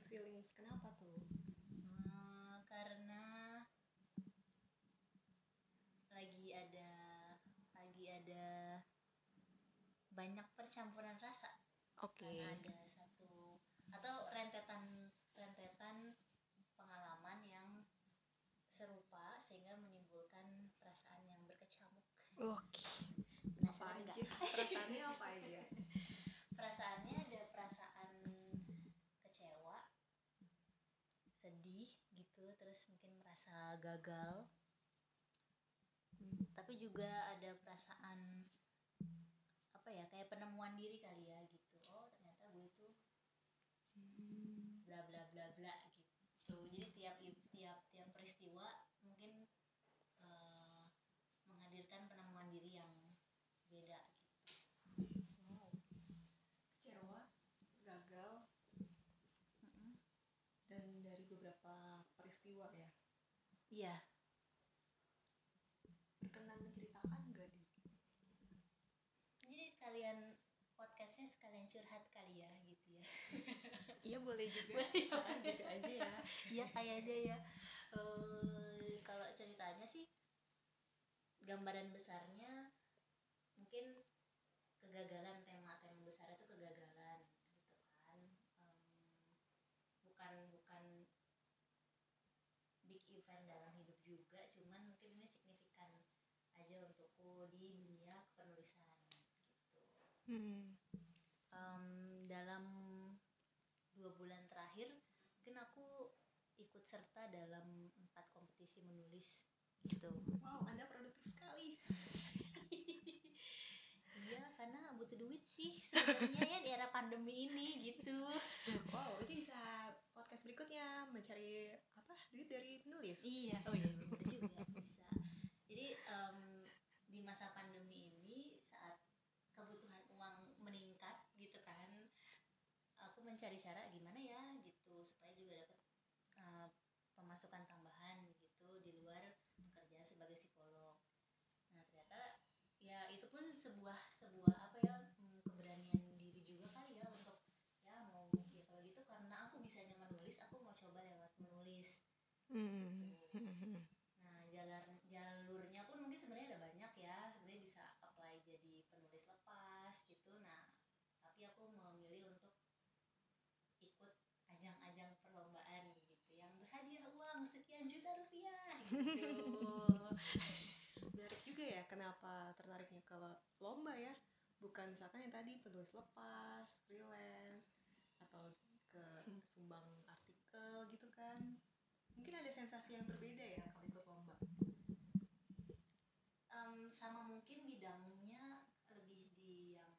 feelings. kenapa tuh? Hmm, karena lagi ada lagi ada banyak percampuran rasa. Oke. Karena ada satu atau rentetan rentetan pengalaman yang serupa sehingga menimbulkan perasaan yang berkecamuk. Oke merasa gagal. Tapi juga ada perasaan apa ya kayak penemuan diri kali ya gitu oh ternyata gue itu Hmm. bla bla bla bla gitu jadi tiap tiap tiap peristiwa mungkin eh, menghadirkan penemuan diri yang beda gitu wow kecewa gagal Mm-mm. dan dari beberapa peristiwa ya iya. Berkenan menceritakan gak di? Jadi sekalian podcastnya sekalian curhat kali ya gitu ya. Iya boleh juga. Boleh, Ah, gitu aja ya. Iya kayaknya ya. Eh, kalau ceritanya sih gambaran besarnya mungkin kegagalan tema-tema besar itu kegagalan gitu kan Em, bukan bukan event dalam hidup juga cuman mungkin ini signifikan aja untukku di dunia kepenulisan gitu. Hmm. Em, dalam dua bulan terakhir mungkin aku ikut serta dalam empat kompetisi menulis gitu. Wow anda produktif sekali. Iya karena butuh duit sih sebenarnya ya di era pandemi ini gitu. Wow itu bisa podcast berikutnya mencari duit dari penulis. Iya. Oh iya bener juga bisa. Jadi em, di masa pandemi ini saat kebutuhan uang meningkat gitu kan aku mencari cara gimana ya gitu supaya juga dapat eh, pemasukan tambahan gitu di luar pekerjaan sebagai psikolog. Nah ternyata ya itu pun sebuah sebuah apa ya mm, keberanian diri juga kali ya untuk ya mau ya kalau gitu karena aku bisanya menulis aku mau coba lewat hmm. Nah, jalur jalurnya pun mungkin sebenarnya ada banyak ya. Sebenarnya bisa apply jadi penulis lepas gitu. Nah, tapi aku memilih untuk ikut ajang-ajang perlombaan gitu yang berhadiah uang sekian juta rupiah gitu. menarik juga ya kenapa tertariknya ke lomba ya bukan misalkan yang tadi penulis lepas freelance atau ke sumbang artikel gitu kan mungkin ada sensasi yang berbeda ya kalau ikut lomba. Em, sama mungkin bidangnya lebih di yang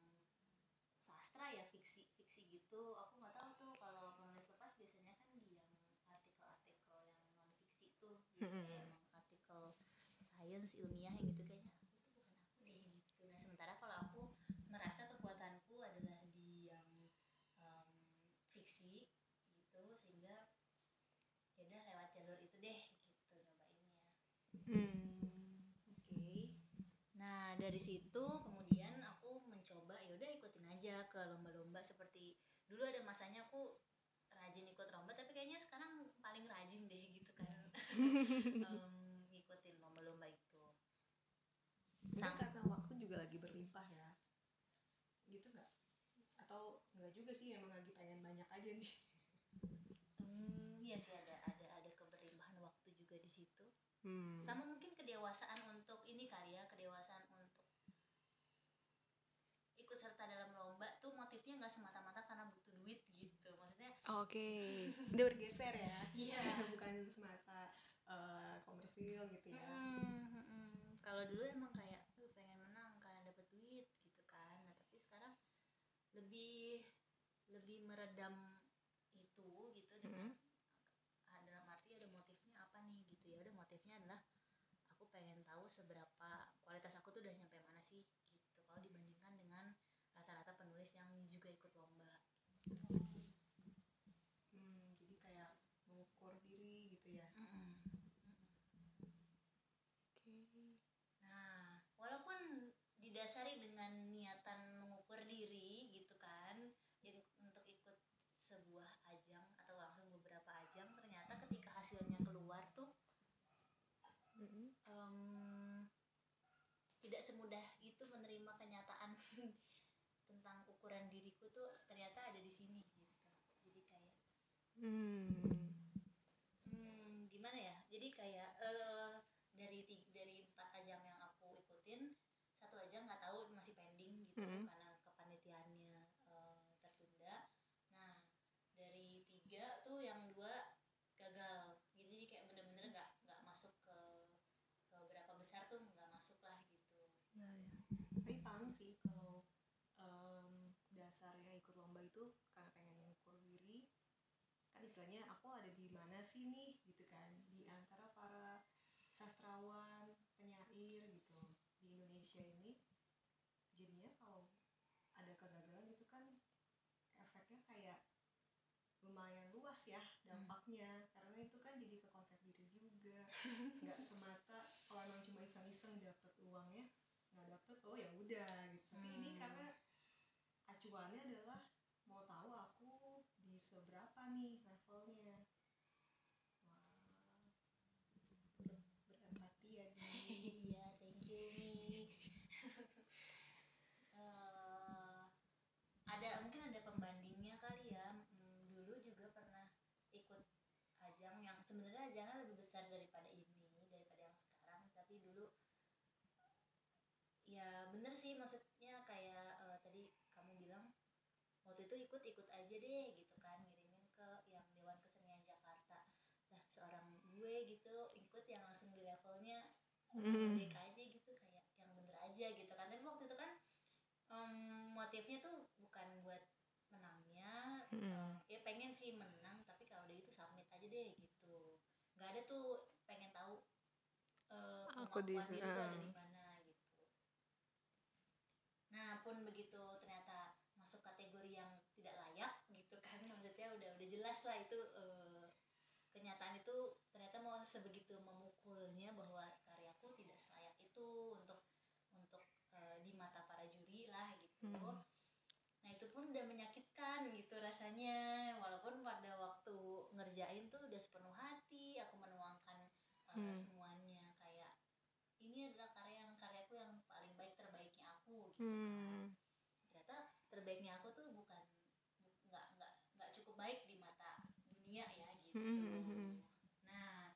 sastra ya fiksi fiksi gitu. Aku nggak tahu tuh kalau penulis lepas biasanya kan di yang artikel-artikel yang non fiksi tuh. Gitu Mm-mm. kayak emang artikel sains ilmiah yang gitu kayaknya itu bukan aku deh gitu nah sementara kalau aku merasa kekuatanku adalah di yang em, fiksi gitu sehingga ya udah lewat jalur itu deh gitu nyobainnya hmm. oke Nah dari situ kemudian aku mencoba ya udah ikutin aja ke lomba-lomba seperti dulu ada masanya aku rajin ikut lomba tapi kayaknya sekarang paling rajin deh gitu kan Em, ngikutin lomba-lomba itu. Sang- karena waktu juga lagi berlimpah ya gitu nggak atau nggak juga sih emang lagi pengen banyak aja nih Hmm, iya sih ada ada ada keberlimpahan waktu juga di situ. hmm. Sama mungkin kedewasaan untuk ini kali ya kedewasaan serta dalam lomba tuh motifnya nggak semata-mata karena butuh duit gitu maksudnya oke udah bergeser ya Iya. bukan semasa eh, komersil gitu ya hmm, hmm. Kalau dulu emang kayak, "Duh, pengen menang karena dapet duit gitu kan. Nah tapi sekarang lebih lebih meredam juga ikut lomba. Hmm, jadi kayak mengukur diri gitu ya. Nah walaupun didasari dengan niatan mengukur diri gitu kan jadi untuk ikut sebuah ajang atau langsung beberapa ajang ternyata ketika hasilnya keluar tuh mm -hmm. um, tidak semudah itu menerima kenyataan. ukuran diriku tuh ternyata ada di sini gitu jadi kayak hmm. hmm, gimana ya jadi kayak eh dari dari empat ajang yang aku ikutin satu ajang nggak tahu masih pending gitu Mm. karena kepanitiaannya eh, tertunda nah dari tiga tuh yang dua gagal gitu jadi kayak bener-bener nggak nggak masuk ke ke berapa besar tuh nggak masuk lah gitu Ya, ya. Tapi paham sih kalau em, dasarnya ikut lomba itu karena pengen mengukur diri kan istilahnya aku ada di mana sih nih gitu kan. Di antara para sastrawan penyair gitu di Indonesia ini jadinya kalau ada kegagalan itu kan efeknya kayak lumayan luas ya dampaknya. Karena itu kan jadi ke konsep diri juga. Nggak semata kalau emang cuma iseng-iseng dapet uangnya nggak dapet oh ya udah gitu. Tapi ini Hmm. karena acuannya adalah mau tahu aku di seberapa nih levelnya wah betul berempati ya di iya thank you Mi. Eh, ada mungkin ada pembandingnya kali ya Hmm, dulu juga pernah ikut ajang yang sebenarnya ajangnya lebih besar daripada ini daripada yang sekarang. Tapi dulu ya bener sih maksudnya kayak eh, tadi kamu bilang waktu itu ikut ikut aja deh gitu kan ngirimin ke yang Dewan Kesenian Jakarta. Lah seorang gue gitu ikut yang langsung di levelnya merdeka aja gitu kayak yang bener aja gitu kan. Tapi waktu itu kan em, motifnya tuh bukan buat menangnya Hmm. eh, ya pengen sih menang tapi kalau udah gitu submit aja deh gitu nggak ada tuh pengen tahu eh, Aku di- kemampuan diri tuh ada ah. di mana gitu nah pun begitu ternyata masuk kategori yang tidak layak gitu kan maksudnya udah udah jelas lah itu eh, kenyataan itu ternyata mau sebegitu memukulnya bahwa karyaku tidak selayak itu untuk untuk eh, di mata para juri lah gitu Hmm. nah itu pun udah menyakitkan gitu rasanya walaupun pada waktu ngerjain tuh udah sepenuh hati aku menuangkan eh, Hmm. semuanya kayak ini adalah karya yang karyaku yang paling baik terbaiknya aku gitu kan Hmm. ternyata terbaiknya aku tuh bukan bu- nggak nggak nggak cukup baik di mata dunia ya gitu Hmm, hmm, hmm. nah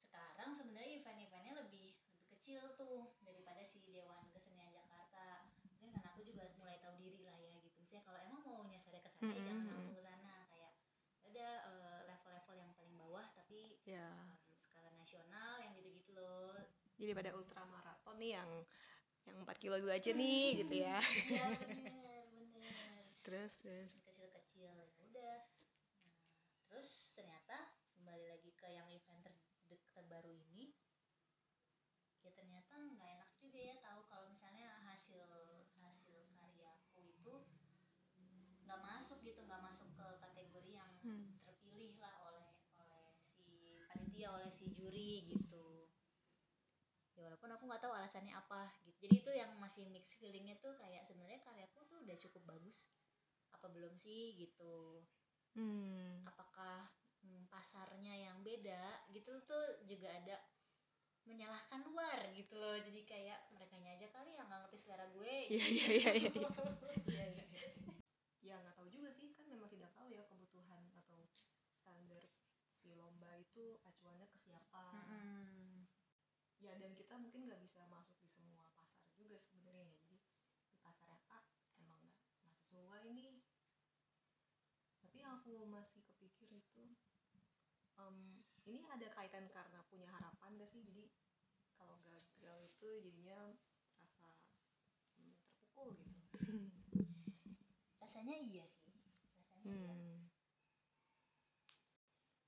sekarang sebenarnya event-eventnya lebih lebih kecil tuh daripada si Dewan Kesenian Jakarta mungkin karena aku juga mulai tahu diri lah ya gitu misalnya kalau emang mau nyasarnya ke sana ya Hmm, jangan hmm, langsung ke sana kayak ada level-level yang paling bawah tapi ya. Skala nasional yang gitu-gitu loh. Jadi pada ultramaraton nih yang yang 4 kilo dulu aja nih gitu ya. Iya bener bener. Terus terus. Kecil-kecil ya udah. Nah, terus ternyata kembali lagi ke yang event ter terbaru ini ya ternyata nggak enak juga ya tahu kalau misalnya hasil hasil karyaku itu nggak masuk gitu nggak masuk ke kategori yang Hmm. terpilih lah oleh oleh si panitia oleh si juri gitu. Ya walaupun aku nggak tahu alasannya apa gitu. Jadi itu yang masih mix feelingnya tuh kayak sebenarnya karyaku tuh udah cukup bagus. Apa belum sih gitu? Hmm. apakah hmm, pasarnya yang beda gitu tuh juga ada menyalahkan luar gitu loh. Jadi kayak mereka aja kali yang nggak ngerti selera gue Iya, iya, iya, iya. Iya, iya, iya. Ya nggak tahu juga sih. Kan memang tidak tahu ya kebutuhan atau standar si lomba itu acuannya siapa. Mm-mm. Ya dan kita mungkin nggak bisa masuk di semua pasar juga sebenarnya ya. Jadi di pasar yang A emang nggak nggak sesuai nih. Tapi yang aku masih kepikir itu em, ini ada kaitan karena punya harapan gak sih? Jadi kalau gagal itu jadinya rasa hmm, terpukul gitu. rasanya iya sih rasanya iya Hmm.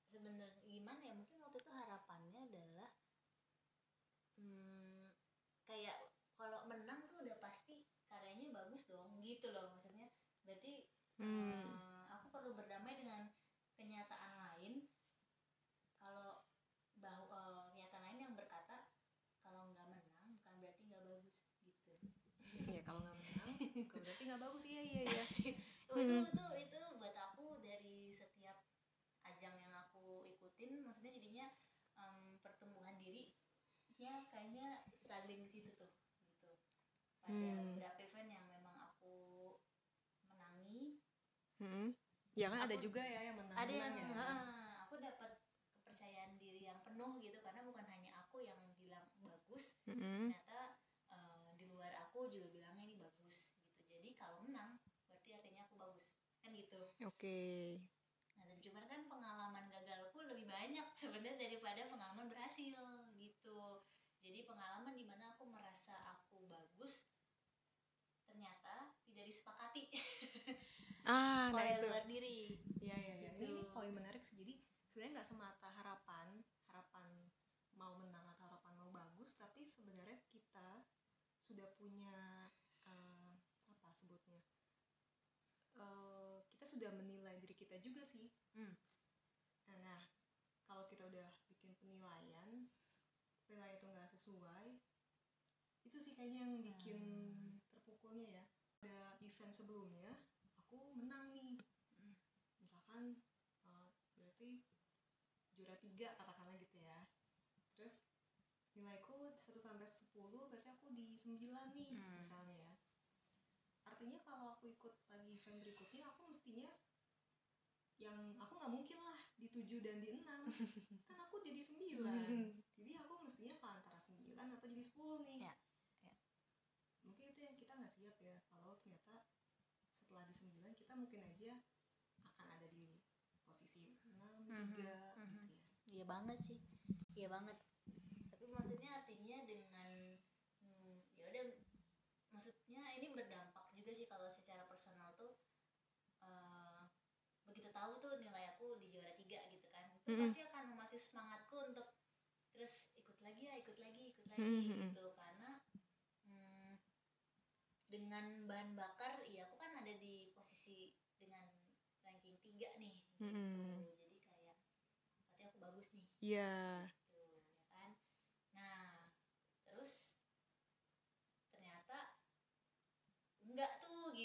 sebenarnya gimana ya mungkin waktu itu harapannya adalah hmm, kayak kalau menang tuh udah pasti karyanya bagus dong gitu loh maksudnya Hmm. eh, aku perlu berdamai dengan kenyataan lain kalau bahwa kenyataan lain yang berkata kalau nggak menang bukan berarti nggak bagus gitu ya kalau nggak menang bukan berarti nggak bagus iya iya iya itu Hmm. itu itu buat aku dari setiap ajang yang aku ikutin maksudnya jadinya em, pertumbuhan diri ya kayaknya struggling di situ tuh pada Hmm. beberapa event yang memang aku menangi Hmm. Ya kan ada Aku- juga ya yang menang ada yang ya. "Heeh, aku dapat kepercayaan diri yang penuh gitu karena bukan hanya aku yang bilang bagus Mm-mm. ternyata eh, di luar aku juga bilangnya ini bagus gitu jadi kalau menang berarti artinya aku bagus kan gitu Oke. nah dan cuman kan pengalaman gagalku lebih banyak sebenarnya daripada pengalaman berhasil gitu jadi pengalaman di mana aku merasa aku bagus ternyata tidak disepakati Ah, nah oleh itu. luar diri Iya iya iya. Ini, ini Gitu. poin menarik sih. Jadi sebenarnya nggak semata harapan, harapan mau menang atau harapan mau bagus, tapi sebenarnya kita sudah punya eh, apa sebutnya? Eh, kita sudah menilai diri kita juga sih. Hmm. Nah, kalau kita udah bikin penilaian, penilaian itu nggak sesuai, itu sih kayaknya yang bikin terpukulnya ya. Ada event sebelumnya, aku menang nih Hmm. misalkan uh, berarti juara tiga katakanlah gitu ya terus nilaiku 1 sampai 10 berarti aku di 9 nih Hmm. misalnya ya artinya kalau aku ikut lagi event berikutnya aku mestinya yang aku nggak mungkin lah di 7 dan di 6 kan aku jadi 9 jadi aku mestinya ke antara 9 atau jadi 10 nih Ya, ya. mungkin itu yang kita nggak siap ya kalau ternyata setelah di 9 kita mungkin aja akan ada di posisi 6, 3 Mhm, gitu mhm. ya Iya banget sih, iya banget. Tapi maksudnya artinya dengan hmm, maksudnya ini berdampak juga sih kalau secara personal tuh eh, begitu tahu tuh nilai aku di juara tiga gitu kan, itu Mm-mm. pasti akan memacu semangatku untuk terus ikut lagi ya, ikut lagi, ikut lagi Mm-mm. gitu karena hmm, dengan bahan bakar, ya aku kan ada di posisi dengan ranking tiga nih, gitu. Mm-mm. Jadi kayak berarti aku bagus nih iya gitu ya kan nah terus ternyata enggak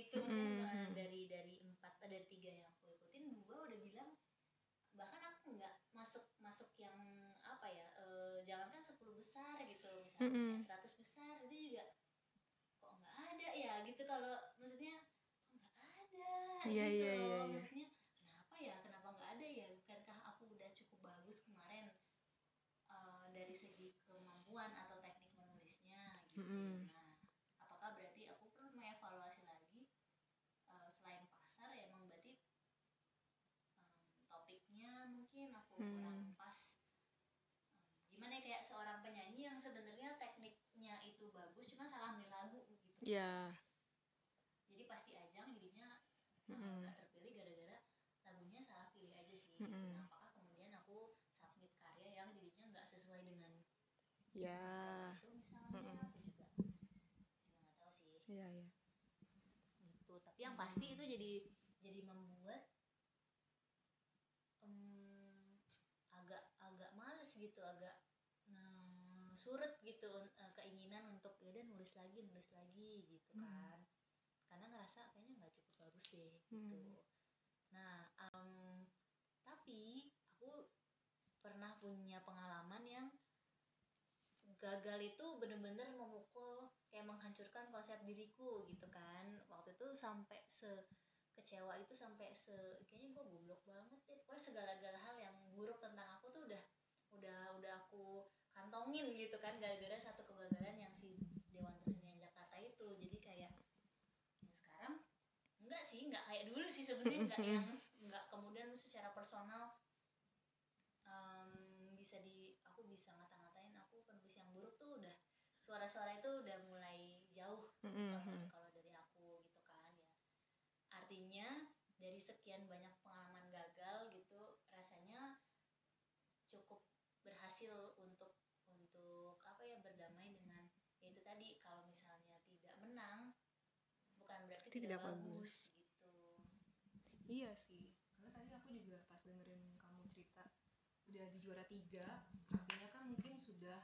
gitu maksudnya Mm-mm. eh, dari dari empat eh, dari tiga yang aku ikutin dua udah bilang bahkan aku enggak masuk masuk yang apa ya eh, jangankan 10 besar gitu misalnya kayak 100 besar itu juga kok enggak ada ya? Gitu kalau maksudnya kok enggak ada? Iya, gitu iya, iya, iya. maksudnya kenapa ya? Kenapa enggak ada ya? Bukankah aku udah cukup bagus kemarin eh, dari segi kemampuan atau teknik menulisnya? Gitu. Mm-mm. nah apakah berarti aku perlu mengevaluasi lagi eh, selain pasar ya emang berarti em, topiknya mungkin aku Hmm. kurang pas Em, gimana ya kayak seorang penyanyi yang sebenarnya tekniknya itu bagus cuma salah milih lagu gitu iya jadi pasti ajang jadinya eh, Mm-mm. nggak terpilih gara-gara lagunya salah pilih aja sih gitu. Mm-mm. nah apakah kemudian aku submit karya yang jadinya nggak sesuai dengan iya itu misalnya Mm-mm. aku juga nggak tahu sih iya iya gitu tapi yang pasti itu jadi jadi membuat em, agak agak males gitu agak nah, surut gitu eh, keinginan ya udah nulis lagi nulis lagi gitu Hmm. kan. Karena ngerasa kayaknya nggak cukup bagus deh Hmm. gitu. Nah em, tapi aku pernah punya pengalaman yang gagal itu bener-bener memukul kayak menghancurkan konsep diriku gitu kan. Waktu itu sampai se kecewa itu sampai se kayaknya gue goblok banget deh. Pokoknya segala-gala hal yang buruk tentang aku tuh udah udah udah aku kantongin gitu kan. Gara-gara satu kegagalan yang si Dewan Kesenian Jakarta itu jadi kayak ya sekarang enggak sih enggak kayak dulu sih sebenarnya enggak yang enggak kemudian secara personal em, bisa di aku bisa ngata-ngatain aku penulis yang buruk tuh udah suara-suara itu udah mulai jauh Mm-mm. kalau dari aku gitu kan ya artinya dari sekian banyak pengalaman gagal gitu rasanya cukup berhasil untuk untuk apa ya berdamai dengan ya itu tadi kalau misalnya tidak menang bukan berarti Tidak tidak, bagus. bagus gitu Iya sih, karena tadi aku juga pas dengerin kamu cerita udah di juara tiga, artinya kan mungkin sudah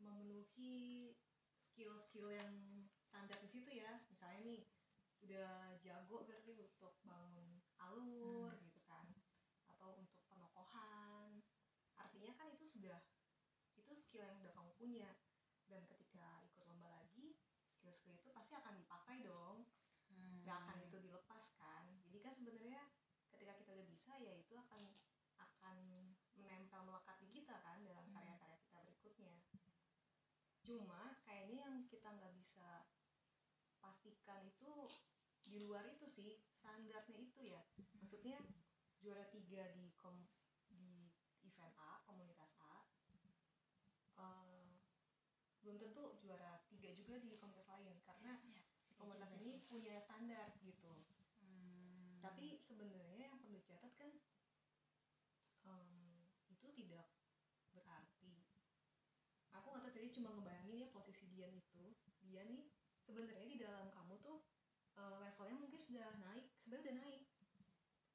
memenuhi skill-skill yang standar di situ ya. Misalnya nih, udah jago berarti untuk bangun alur gitu kan, atau untuk penokohan. Artinya kan itu sudah itu skill yang udah kamu punya. Dan ketika ikut lomba lagi, skill itu pasti akan dipakai dong nggak akan Hmm. itu dilepaskan jadi kan sebenarnya ketika kita ya itu akan akan menempel melekat di kita kan dalam Hmm. karya-karya kita berikutnya. Cuma kayaknya yang kita nggak bisa pastikan itu di luar itu sih standarnya itu ya. Maksudnya juara tiga di kom di event A komunitas A eh, belum tentu juara tiga juga di komunitas lain. Karena Ya, si komunitas ini punya standar gitu. Hmm. tapi sebenarnya yang dicatat kan? Em, itu tidak berarti. Aku nggak tahu tadi cuma ngebayangin ya posisi Dian itu. Dia nih sebenarnya di dalam kamu tuh eh, levelnya mungkin sudah naik sebenarnya udah naik.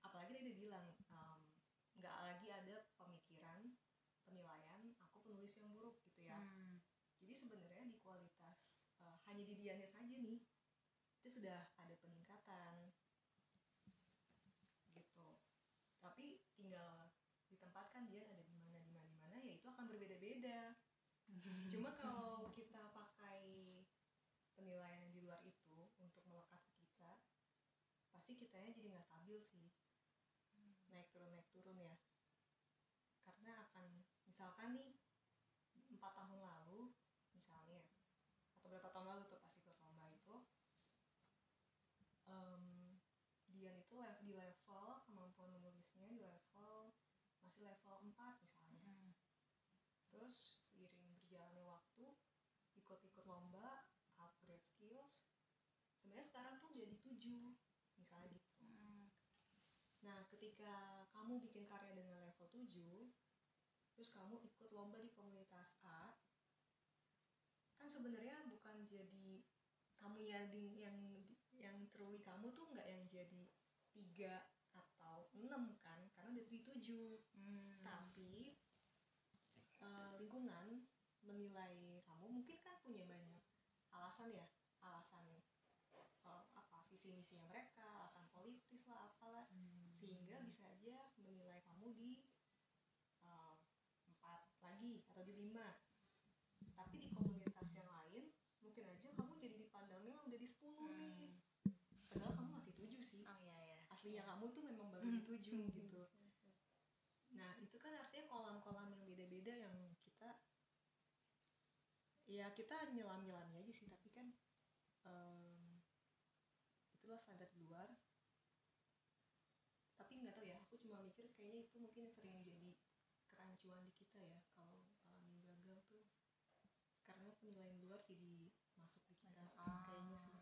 Apalagi tadi dia bilang nggak lagi ada pemikiran penilaian aku penulis yang buruk gitu ya. Hmm. jadi sebenarnya di kualitas eh, hanya di dianya saja nih itu sudah ada peningkatan gitu. Tapi tinggal ditempatkan dia ada di mana di mana di mana ya itu akan berbeda-beda. Cuma kalau kita pakai penilaian yang di luar itu untuk melekat ke kita, pasti kitanya jadi nggak stabil sih. Naik turun naik turun ya. Karena akan misalkan nih empat tahun lalu misalnya atau berapa tahun lalu tuh pas ikut lomba itu em, Dian itu di level kemampuan menulisnya di level masih level 4 misalnya Hmm. terus seiring berjalannya waktu ikut-ikut lomba upgrade skills sebenarnya sekarang tuh jadi 7 misalnya gitu Hmm. Nah, ketika kamu bikin karya dengan level 7, terus kamu ikut lomba di komunitas A, kan sebenarnya bukan jadi kamu yang yang yang truly kamu tuh nggak yang jadi tiga atau enam kan, karena udah di tujuh. Hmm. Tapi eh, lingkungan menilai kamu mungkin kan punya banyak alasan ya, visi misinya mereka, alasan politis lah apalah. Hmm. sehingga bisa aja menilai kamu di uh, empat lagi atau di lima. Tapi di komunitas yang lain mungkin aja kamu jadi dipandangnya udah di 10 nih. Hmm. padahal kamu masih tujuh sih. Oh iya ya. aslinya kamu tuh memang baru di tujuh gitu. Nah itu kan artinya kolam-kolam yang beda-beda yang kita ya kita nyelam-nyelamnya aja sih tapi kan em, di luar. Tapi nggak tahu ya aku cuma mikir kayaknya itu mungkin sering jadi kerancuan di kita ya kalau ngalamin gagal tuh. Karena penilaian luar jadi masuk di kita. Masuk. Ah. kayaknya sih.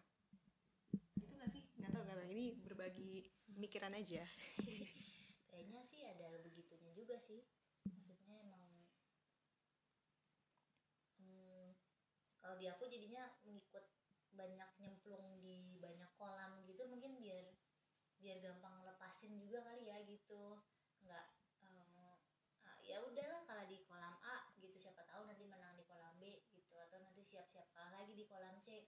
Gitu nggak sih? Nggak tahu nggak tahu. Ini berbagi pemikiran aja. Kayaknya sih ada begitunya juga sih. Maksudnya emang hmm, kalau di aku jadinya mengikut banyak nyemplung di banyak kolam gitu mungkin biar biar gampang lepasin juga kali ya gitu. Enggak eh, ah, ya udahlah kalau di kolam A gitu siapa tahu nanti menang di kolam B gitu atau nanti siap-siap kalah lagi di kolam C.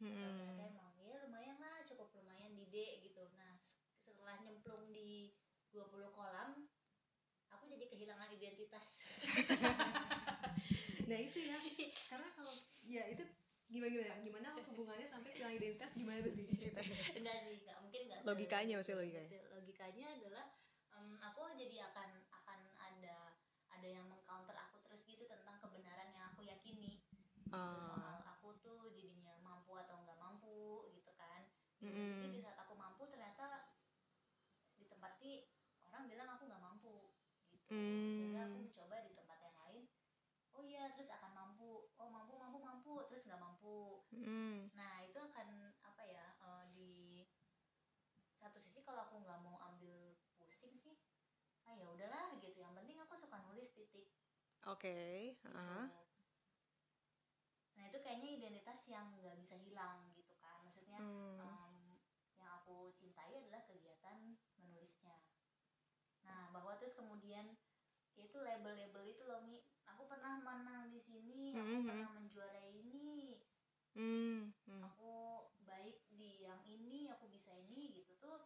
Atau ternyata emang ya lumayan lah cukup lumayan di D gitu. Nah setelah nyemplung di 20 kolam aku jadi kehilangan identitas. Nah itu ya. Karena kalau ya itu gimana gimana gimana hubungannya sampai kehilangan identitas gimana tuh enggak sih enggak mungkin enggak Logikanya maksudnya logikanya. logikanya adalah em, aku jadi akan akan ada ada yang mengcounter aku terus gitu tentang kebenaran yang aku yakini gitu, Ah. soal aku tuh jadinya mampu atau nggak mampu gitu kan di Mm-mm. posisi di saat aku mampu ternyata di tempat orang bilang aku nggak mampu gitu sehingga aku Hmm. mencoba di tempat yang lain oh iya terus akan mampu oh mampu mampu mampu mampu Hmm. nah itu akan apa ya eh, di satu sisi kalau aku nggak mau ambil pusing sih ah ya udahlah gitu yang penting aku suka nulis titik oke gitu. ah. Nah itu kayaknya identitas yang nggak bisa hilang gitu kan. Maksudnya Hmm. em, yang aku cintai adalah kegiatan menulisnya. Nah bahwa terus kemudian itu label-label itu loh Mi. Aku pernah menang di sini, aku Mhm. pernah menjuarai ini, Hmm. Hmm. aku baik di yang ini, aku bisa ini gitu tuh.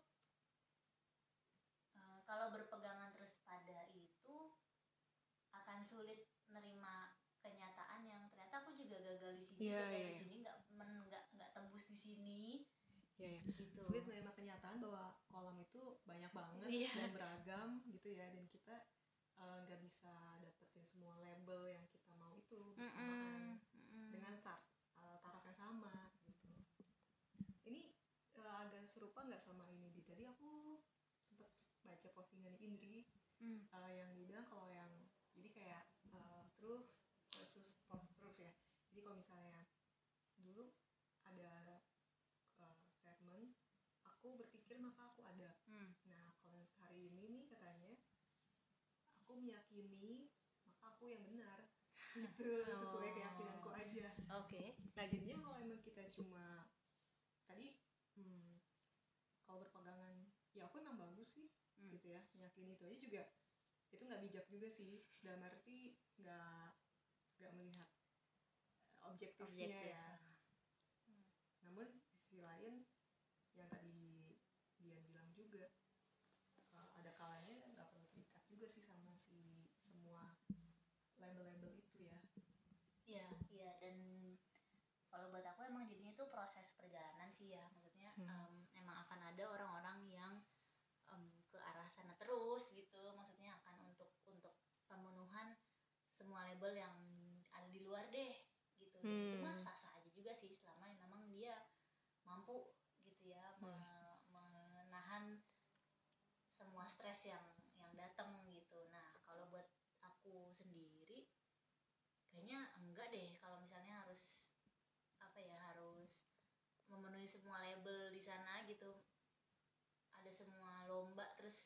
eh, kalau berpegangan terus pada itu akan sulit nerima kenyataan yang ternyata aku juga gagal di sini, Iya, gagal iya, di iya. sini nggak men- nggak nggak ya ya gitu sulit menerima kenyataan bahwa kolam itu banyak banget Iya. dan beragam gitu ya dan kita eh, nggak bisa dapetin semua label yang kita mau itu bersamaan Mm-mm. dengan tar- eh, taraf yang sama gitu ini eh, nggak sama ini di tadi aku sempat baca postingan Indri Mm. eh, yang dibilang kalau yang jadi kayak eh, truth versus post truth ya jadi kalau misalnya dulu ada eh, statement aku berpikir maka aku ada Mm. nah kalau yang hari ini nih katanya aku meyakini maka aku yang benar gitu sesuai Oh. keyakinanku aja oke nah jadinya kalau emang kita cuma tadi hmm, kalau berpegangan ya aku emang bagus sih Hmm. gitu ya meyakini itu aja juga itu nggak bijak juga sih dalam arti nggak nggak melihat eh, objektifnya Objektif. ya namun di sisi lain yang tadi Dian bilang juga eh, ada kalanya nggak perlu terikat juga sih sama si semua label-label itu ya Iya, iya dan kalau buat aku emang jadinya itu proses perjalanan sih ya. Maksudnya Hmm. em, emang akan ada orang-orang yang em, ke arah sana terus gitu. Maksudnya akan untuk untuk pemenuhan semua label yang ada di luar deh gitu. Dan itu mah Hmm. sah-sah aja juga sih selama memang dia mampu gitu ya me- menahan semua stres yang yang datang gitu. Nah, kalau buat aku sendiri kayaknya enggak deh kalau misalnya harus apa ya harus memenuhi semua label di sana gitu ada semua lomba terus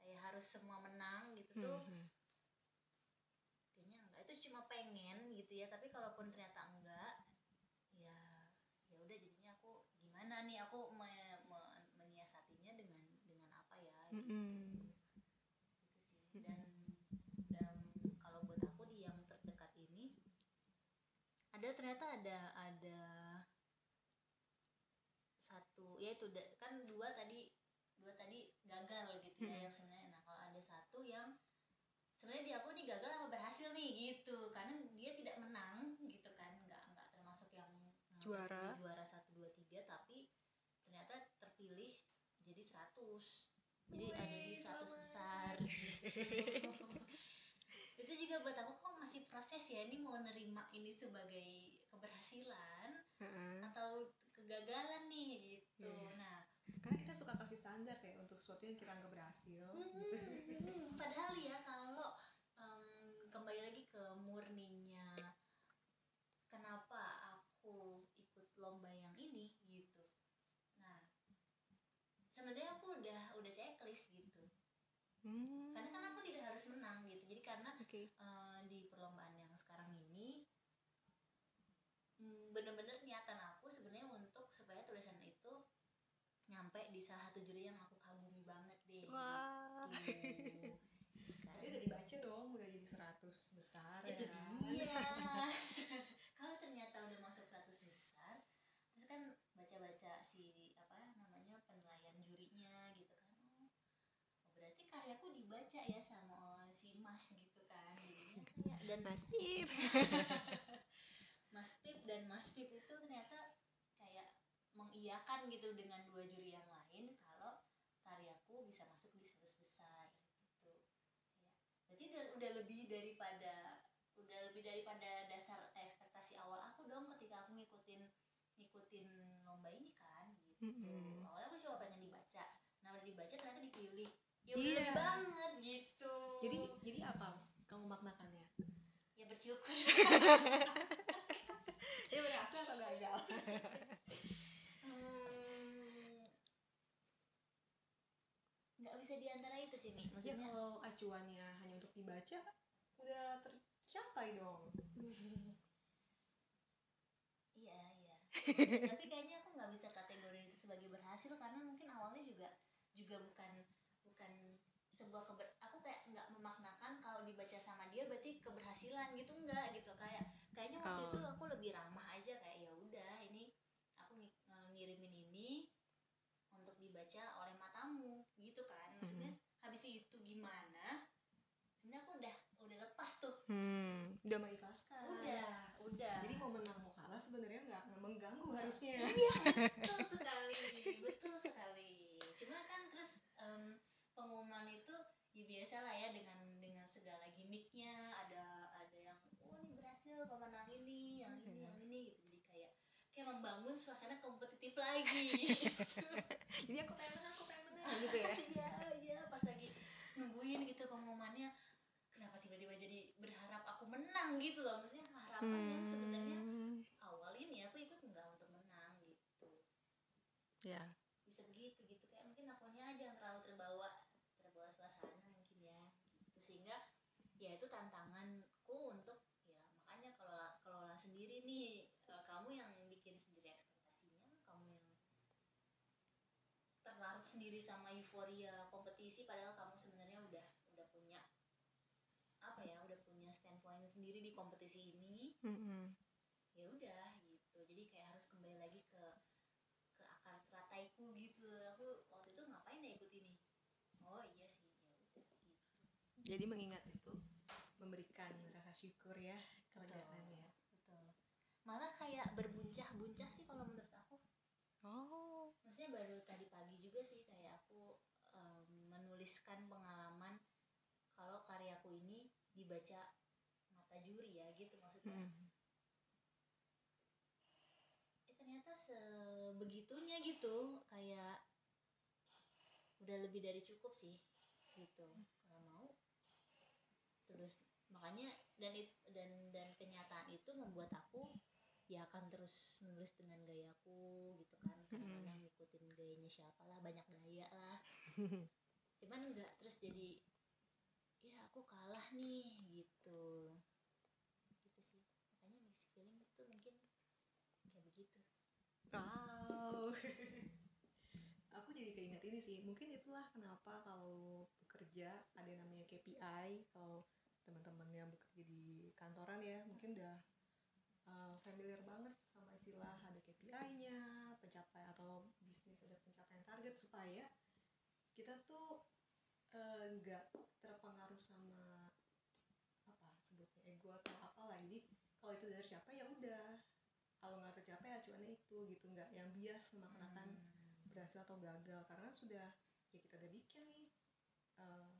kayak harus semua menang gitu tuh Hmm, kayaknya pengen gitu ya tapi kalaupun ternyata enggak ya ya udah jadinya aku gimana nih aku me- me- menyiasatinya dengan dengan apa ya gitu. Gitu sih. Dan dan kalau buat aku di yang terdekat ini ada ternyata ada ada satu ya itu kan dua tadi dua tadi gagal gitu ya yang sebenarnya. Nah kalau ada satu yang sebenarnya di aku nih gagal apa berhasil nih gitu karena dia tidak menang gitu kan nggak nggak termasuk yang uh, Juara. juara satu dua tiga tapi ternyata terpilih jadi 100 jadi ada di Wih, 100 selamat. besar gitu. itu juga buat aku kok masih proses ya ini mau nerima ini sebagai keberhasilan Heeh. atau kegagalan nih gitu Iya. nah karena kita suka kasih standar ya untuk sesuatu yang kita anggap berhasil gitu. Hmm, padahal ya kalau em, kembali lagi ke murninya kenapa aku ikut lomba yang ini gitu. Nah sebenarnya aku udah udah checklist gitu. Hmm, karena kan aku tidak harus menang gitu. Jadi karena oke. eh, di perlombaan yang sekarang ini mm, bener-bener niatan aku sebenarnya untuk supaya tulisan itu nyampe di salah satu juri yang aku kagumi banget deh. Wah. Gitu. Tadi udah dibaca dong udah jadi 100 besar itu ya. kan? dia. Kalau ternyata udah masuk 100 besar terus kan baca-baca si apa namanya penilaian jurinya gitu kan. Oh, berarti karyaku dibaca ya sama si Mas gitu kan jadinya kayak dan Mas Ip Mas Pip dan Mas Pip itu ternyata mengiyakan gitu dengan dua juri yang lain kalau karyaku bisa masuk di 100 besar gitu. Ya. Berarti udah, udah lebih daripada udah lebih daripada dasar ekspektasi awal aku dong ketika aku ngikutin ngikutin lomba ini kan gitu. Mm-mm. Awalnya aku cuma pengen dibaca. Nah, udah dibaca ternyata dipilih. Ya Iya. udah lebih banget gitu. jadi jadi apa kamu maknakannya ya bersyukur. ini berhasil atau gagal Hmm, nggak bisa di antara itu sih mi. Ya maksudnya kalau acuannya hanya untuk dibaca udah tercapai dong. Iya iya. Tapi kayaknya aku nggak bisa kategori itu sebagai berhasil karena mungkin awalnya juga juga bukan bukan sebuah keber aku kayak nggak memaknakan kalau dibaca sama dia berarti keberhasilan gitu enggak gitu. Kayak kayaknya waktu Oh. itu aku lebih ramah aja kayak ya udah ini aku ngirimin ini dibaca oleh matamu gitu kan? Maksudnya hmm. habis itu gimana? Sebenarnya aku udah udah lepas tuh. Hmm. udah mengikhlaskan udah udah. Jadi mau menang mau kalah sebenarnya nggak nggak mengganggu iya, harusnya. iya betul sekali betul sekali. Cuma kan terus um, pengumuman itu ya biasa lah ya dengan dengan segala gimmicknya. Ada ada yang oh ini berhasil pemenang ini yang ini kayak membangun suasana kompetitif lagi. Jadi aku pengen menang aku pengen menang gitu ya? Iya iya. Pas lagi nungguin gitu pengumumannya kenapa tiba-tiba jadi berharap aku menang gitu loh. Maksudnya harapan yang sebenarnya Hmm, awal ini aku ikut nggak untuk menang gitu. Ya. Bisa begitu gitu. Kayak mungkin akunya aja yang terlalu terbawa terbawa suasana mungkin ya gitu. Sehingga ya itu tantanganku untuk ya makanya kalau kelola sendiri nih eh, kamu yang bikin sendiri ekspektasinya kamu yang terlarut sendiri sama euforia kompetisi padahal kamu sebenarnya udah udah punya apa ya udah punya standpoint sendiri di kompetisi ini. Mm-mm. ya udah gitu. Jadi kayak harus kembali lagi ke ke akar terataiku gitu. Aku waktu itu ngapain ya ikut ini? Oh iya sih ya udah gitu. Jadi mengingat itu memberikan rasa syukur ya kelegaannya betul. Malah kayak berbuncah-buncah sih kalau menurut oh. Maksudnya baru tadi pagi juga sih kayak aku em, menuliskan pengalaman kalau karyaku ini dibaca mata juri ya gitu maksudnya. Mm-mm. eh, ternyata sebegitunya gitu kayak udah lebih dari cukup sih gitu. Kalau mau terus makanya dan it- dan dan kenyataan itu membuat aku ya akan terus menulis dengan gayaku gitu kan kadang-kadang ngikutin gayanya siapa lah banyak gaya lah cuman enggak terus jadi ya aku kalah nih gitu gitu sih makanya mixed feeling itu mungkin kayak begitu Wow. aku jadi keinget ini sih. Mungkin itulah kenapa kalau bekerja ada yang namanya KPI. Kalau teman-teman yang bekerja di kantoran ya, mungkin udah uh, familiar banget sama istilah ada KPI-nya, pencapaian atau bisnis ada pencapaian target supaya kita tuh uh, nggak terpengaruh sama apa sebutnya ego atau apa jadi kalau itu udah tercapai ya udah. Kalau nggak tercapai acuannya itu gitu. Nggak yang bias memakan berhasil atau gagal. Karena sudah ya kita udah bikin nih eh,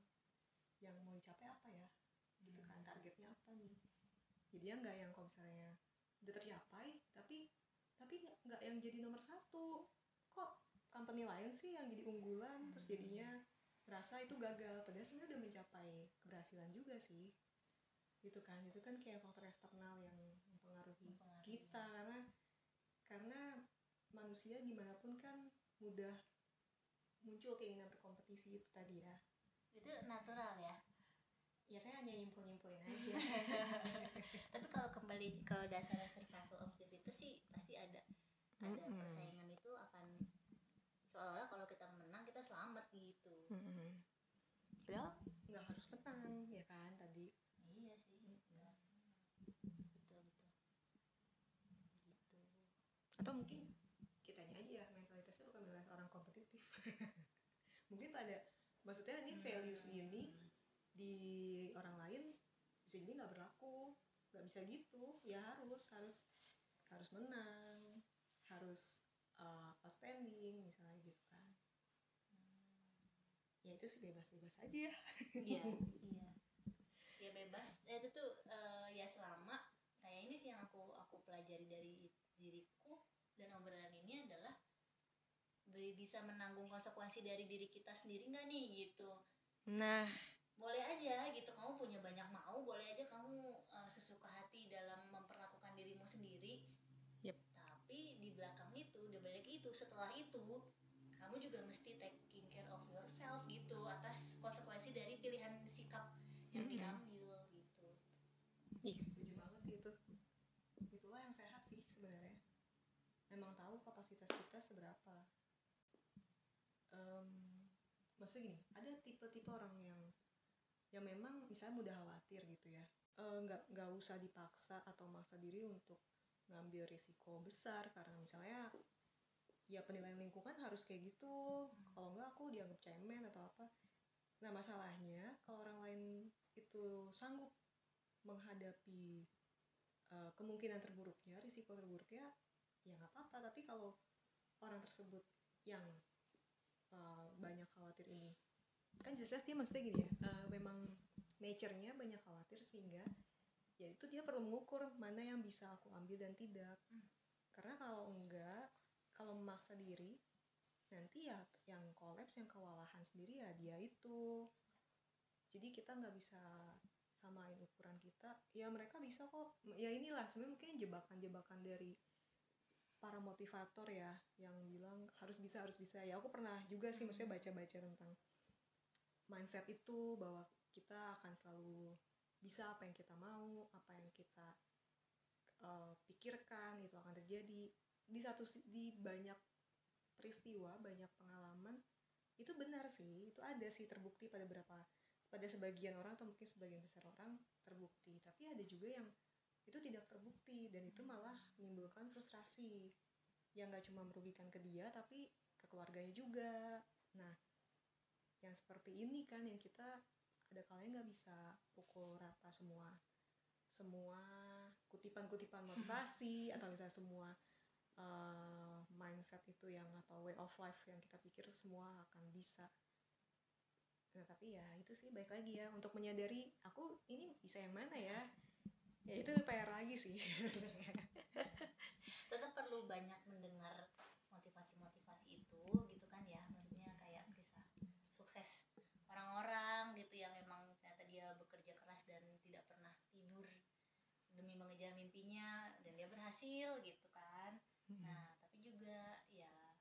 yang mau dicapai apa ya? Gitu kan targetnya apa nih? Jadi ya nggak yang kalau misalnya udah tercapai tapi tapi nggak- yang jadi nomor satu. Kok company lain sih yang jadi unggulan terus jadinya merasa itu gagal? Padahal sebenarnya udah mencapai keberhasilan juga sih. Gitu kan itu kan kayak faktor eksternal yang mempengaruhi Mempengaruhi. kita. Karena karena manusia gimana pun kan mudah muncul keinginan berkompetisi itu tadi ya. Itu natural ya ya saya hanya nyimpul nyimpulin aja. Tapi kalau kembali kalau dasarnya survival of the fittest sih pasti ada. Ada Mm-mm. persaingan itu akan seolah-olah kalau kita menang kita selamat gitu. Mm-mm. padahal nggak harus menang ya kan tadi. Iya sih enggak betul betul. Gitu atau mungkin kitanya aja ya mentalitasnya bukan mentalitas orang kompetitif. Mungkin pada maksudnya ini values ini di orang lain bisa jadi nggak berlaku. Nggak bisa gitu. Ya harus harus harus menang harus uh, outstanding misalnya gitu kan. Ya itu sih bebas-bebas aja. Ya iya iya. Ya bebas. Eh, itu tuh eh, ya selama kayak ini sih yang aku aku pelajari dari diriku dan obrolan ini adalah bisa menanggung konsekuensi dari diri kita sendiri nggak nih gitu. Nah boleh aja gitu kamu punya banyak mau boleh aja kamu eh, sesuka hati dalam memperlakukan dirimu sendiri Yep. tapi di belakang itu di balik itu setelah itu kamu juga mesti taking care of yourself gitu atas konsekuensi dari pilihan sikap yang Mm-mm. diambil gitu Ih, setuju banget sih itu. Itulah yang sehat sih sebenarnya. Memang tahu kapasitas kita seberapa. Em, maksudnya gini, ada tipe-tipe orang yang yang memang misalnya mudah khawatir gitu ya. Eh, nggak nggak usah dipaksa atau maksa diri untuk ngambil risiko besar karena misalnya ya penilaian lingkungan harus kayak gitu. Kalau nggak aku dianggap cemen atau apa. Nah masalahnya kalau orang lain itu sanggup menghadapi uh, kemungkinan terburuknya, risiko terburuknya, ya nggak apa-apa. Tapi kalau orang tersebut yang uh, banyak khawatir ini kan jelas dia maksudnya gini ya eh, memang nature-nya banyak khawatir sehingga ya itu dia perlu mengukur mana yang bisa aku ambil dan tidak. Hmm. karena kalau enggak kalau memaksa diri nanti ya yang kolaps yang kewalahan sendiri ya dia itu. Jadi kita nggak bisa samain ukuran kita. Ya mereka bisa kok. Ya inilah sebenarnya mungkin jebakan-jebakan dari para motivator ya yang bilang harus bisa harus bisa. Ya aku pernah juga sih maksudnya baca-baca tentang mindset itu bahwa kita akan selalu bisa apa yang kita mau apa yang kita uh, pikirkan itu akan terjadi. Di satu di banyak peristiwa banyak pengalaman itu benar sih itu ada sih terbukti pada berapa pada sebagian orang atau mungkin sebagian besar orang terbukti. Tapi ada juga yang itu tidak terbukti dan itu malah menimbulkan frustrasi. Yang nggak cuma merugikan ke dia tapi ke keluarganya juga. Nah yang seperti ini kan yang kita ada kalanya nggak bisa pukul rata semua semua kutipan-kutipan motivasi atau misalnya semua uh, mindset itu yang atau way of life yang kita pikir semua akan bisa. Nah tapi ya itu sih baik lagi ya untuk menyadari aku ini bisa yang mana ya? Ya itu PR lagi sih. Tetap perlu banyak mendengar motivasi-motivasi itu gitu kan ya maksudnya kayak kisah sukses orang-orang gitu yang emang ternyata dia bekerja keras dan tidak pernah tidur demi mengejar mimpinya dan dia berhasil gitu kan. Nah tapi juga ya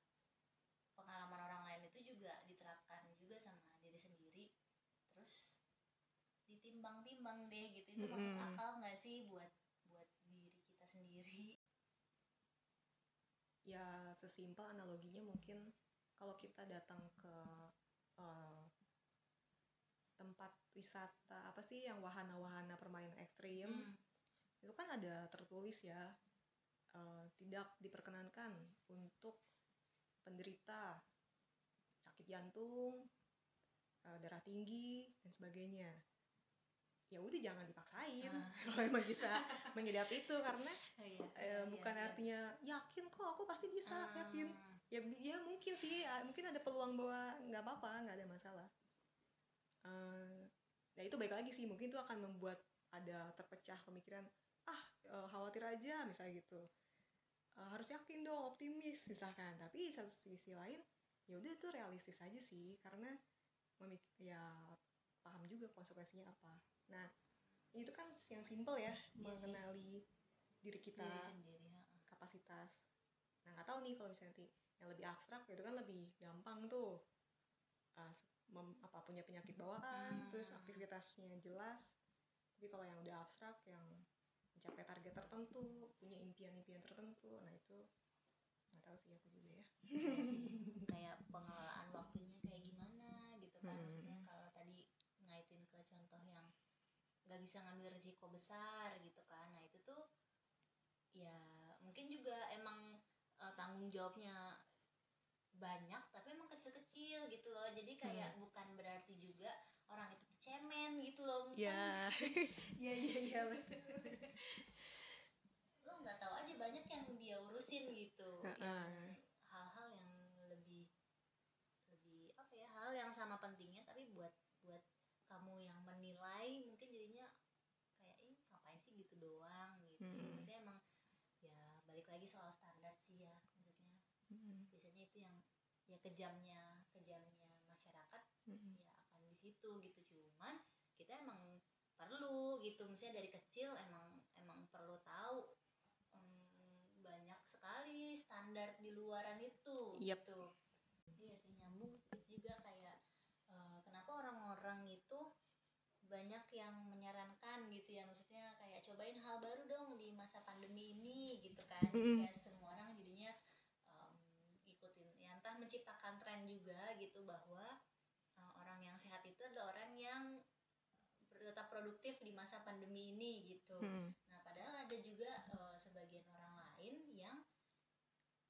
pengalaman orang lain itu juga diterapkan juga sama diri sendiri. Terus ditimbang-timbang deh gitu itu masuk Mm-mm. akal nggak sih buat buat diri kita sendiri? Ya sesimpel analoginya mungkin kalau kita datang ke eh, tempat wisata apa sih yang wahana-wahana permainan ekstrim Hmm. itu kan ada tertulis ya eh, tidak diperkenankan untuk penderita sakit jantung eh, darah tinggi dan sebagainya ya udah jangan dipaksain Ah. kalau emang kita mengidap itu karena Oh, iya, eh, iya, bukan iya. artinya yakin kok aku pasti bisa Ah. yakin ya ya mungkin sih ah, mungkin ada peluang bahwa nggak apa-apa nggak ada masalah Ya itu baik lagi sih. Mungkin itu akan membuat ada terpecah pemikiran ah eh, khawatir aja misalnya gitu. Eh, harus yakin dong optimis misalkan. Tapi satu sisi lain ya udah itu realistis aja sih. Karena memik- ya paham juga konsekuensinya apa. Nah itu kan yang simple ya sih. mengenali diri kita diri sendiri kapasitas. Nah nggak tahu nih kalau misalnya nanti yang lebih abstrak itu kan lebih gampang tuh. Ah, mem- apa punya penyakit bawaan Hmm. terus aktivitasnya jelas tapi kalau yang udah abstrak yang mencapai target tertentu punya impian-impian tertentu nah itu nggak tahu sih aku juga ya Iya kayak pengelolaan waktunya kayak gimana gitu kan Hmm. maksudnya kalau tadi ngaitin ke contoh yang nggak bisa ngambil risiko besar gitu kan nah itu tuh ya mungkin juga emang eh, tanggung jawabnya banyak tapi emang kecil-kecil gitu loh. Jadi kayak bukan berarti juga orang itu cemen gitu loh ya. Iya iya iya betul. Lo nggak tahu aja banyak yang dia urusin gitu. Heeh. yang hal-hal yang lebih lebih apa ya hal yang sama pentingnya tapi buat buat kamu yang menilai mungkin jadinya kayak ih ngapain sih gitu doang? gitu sih. Mm-mm. maksudnya emang ya balik lagi soal standar sih ya maksudnya Mm-mm. biasanya itu yang ya kejamnya kejamnya masyarakat Mm-mm. ya akan di situ gitu cuman kita emang perlu gitu misalnya dari kecil emang emang perlu tahu em, banyak sekali standar di luaran itu Yep. gitu iya sih nyambung juga kayak eh, kenapa orang-orang itu banyak yang menyarankan gitu ya maksudnya kayak cobain hal baru dong di masa pandemi ini gitu kan Jadi Mm-mm. kayak semua orang jadinya em, ikutin ya entah tren juga gitu bahwa uh, orang yang sehat itu adalah orang yang uh, tetap produktif di masa pandemi ini gitu. Mm-mm. Nah, padahal ada juga uh, sebagian orang lain yang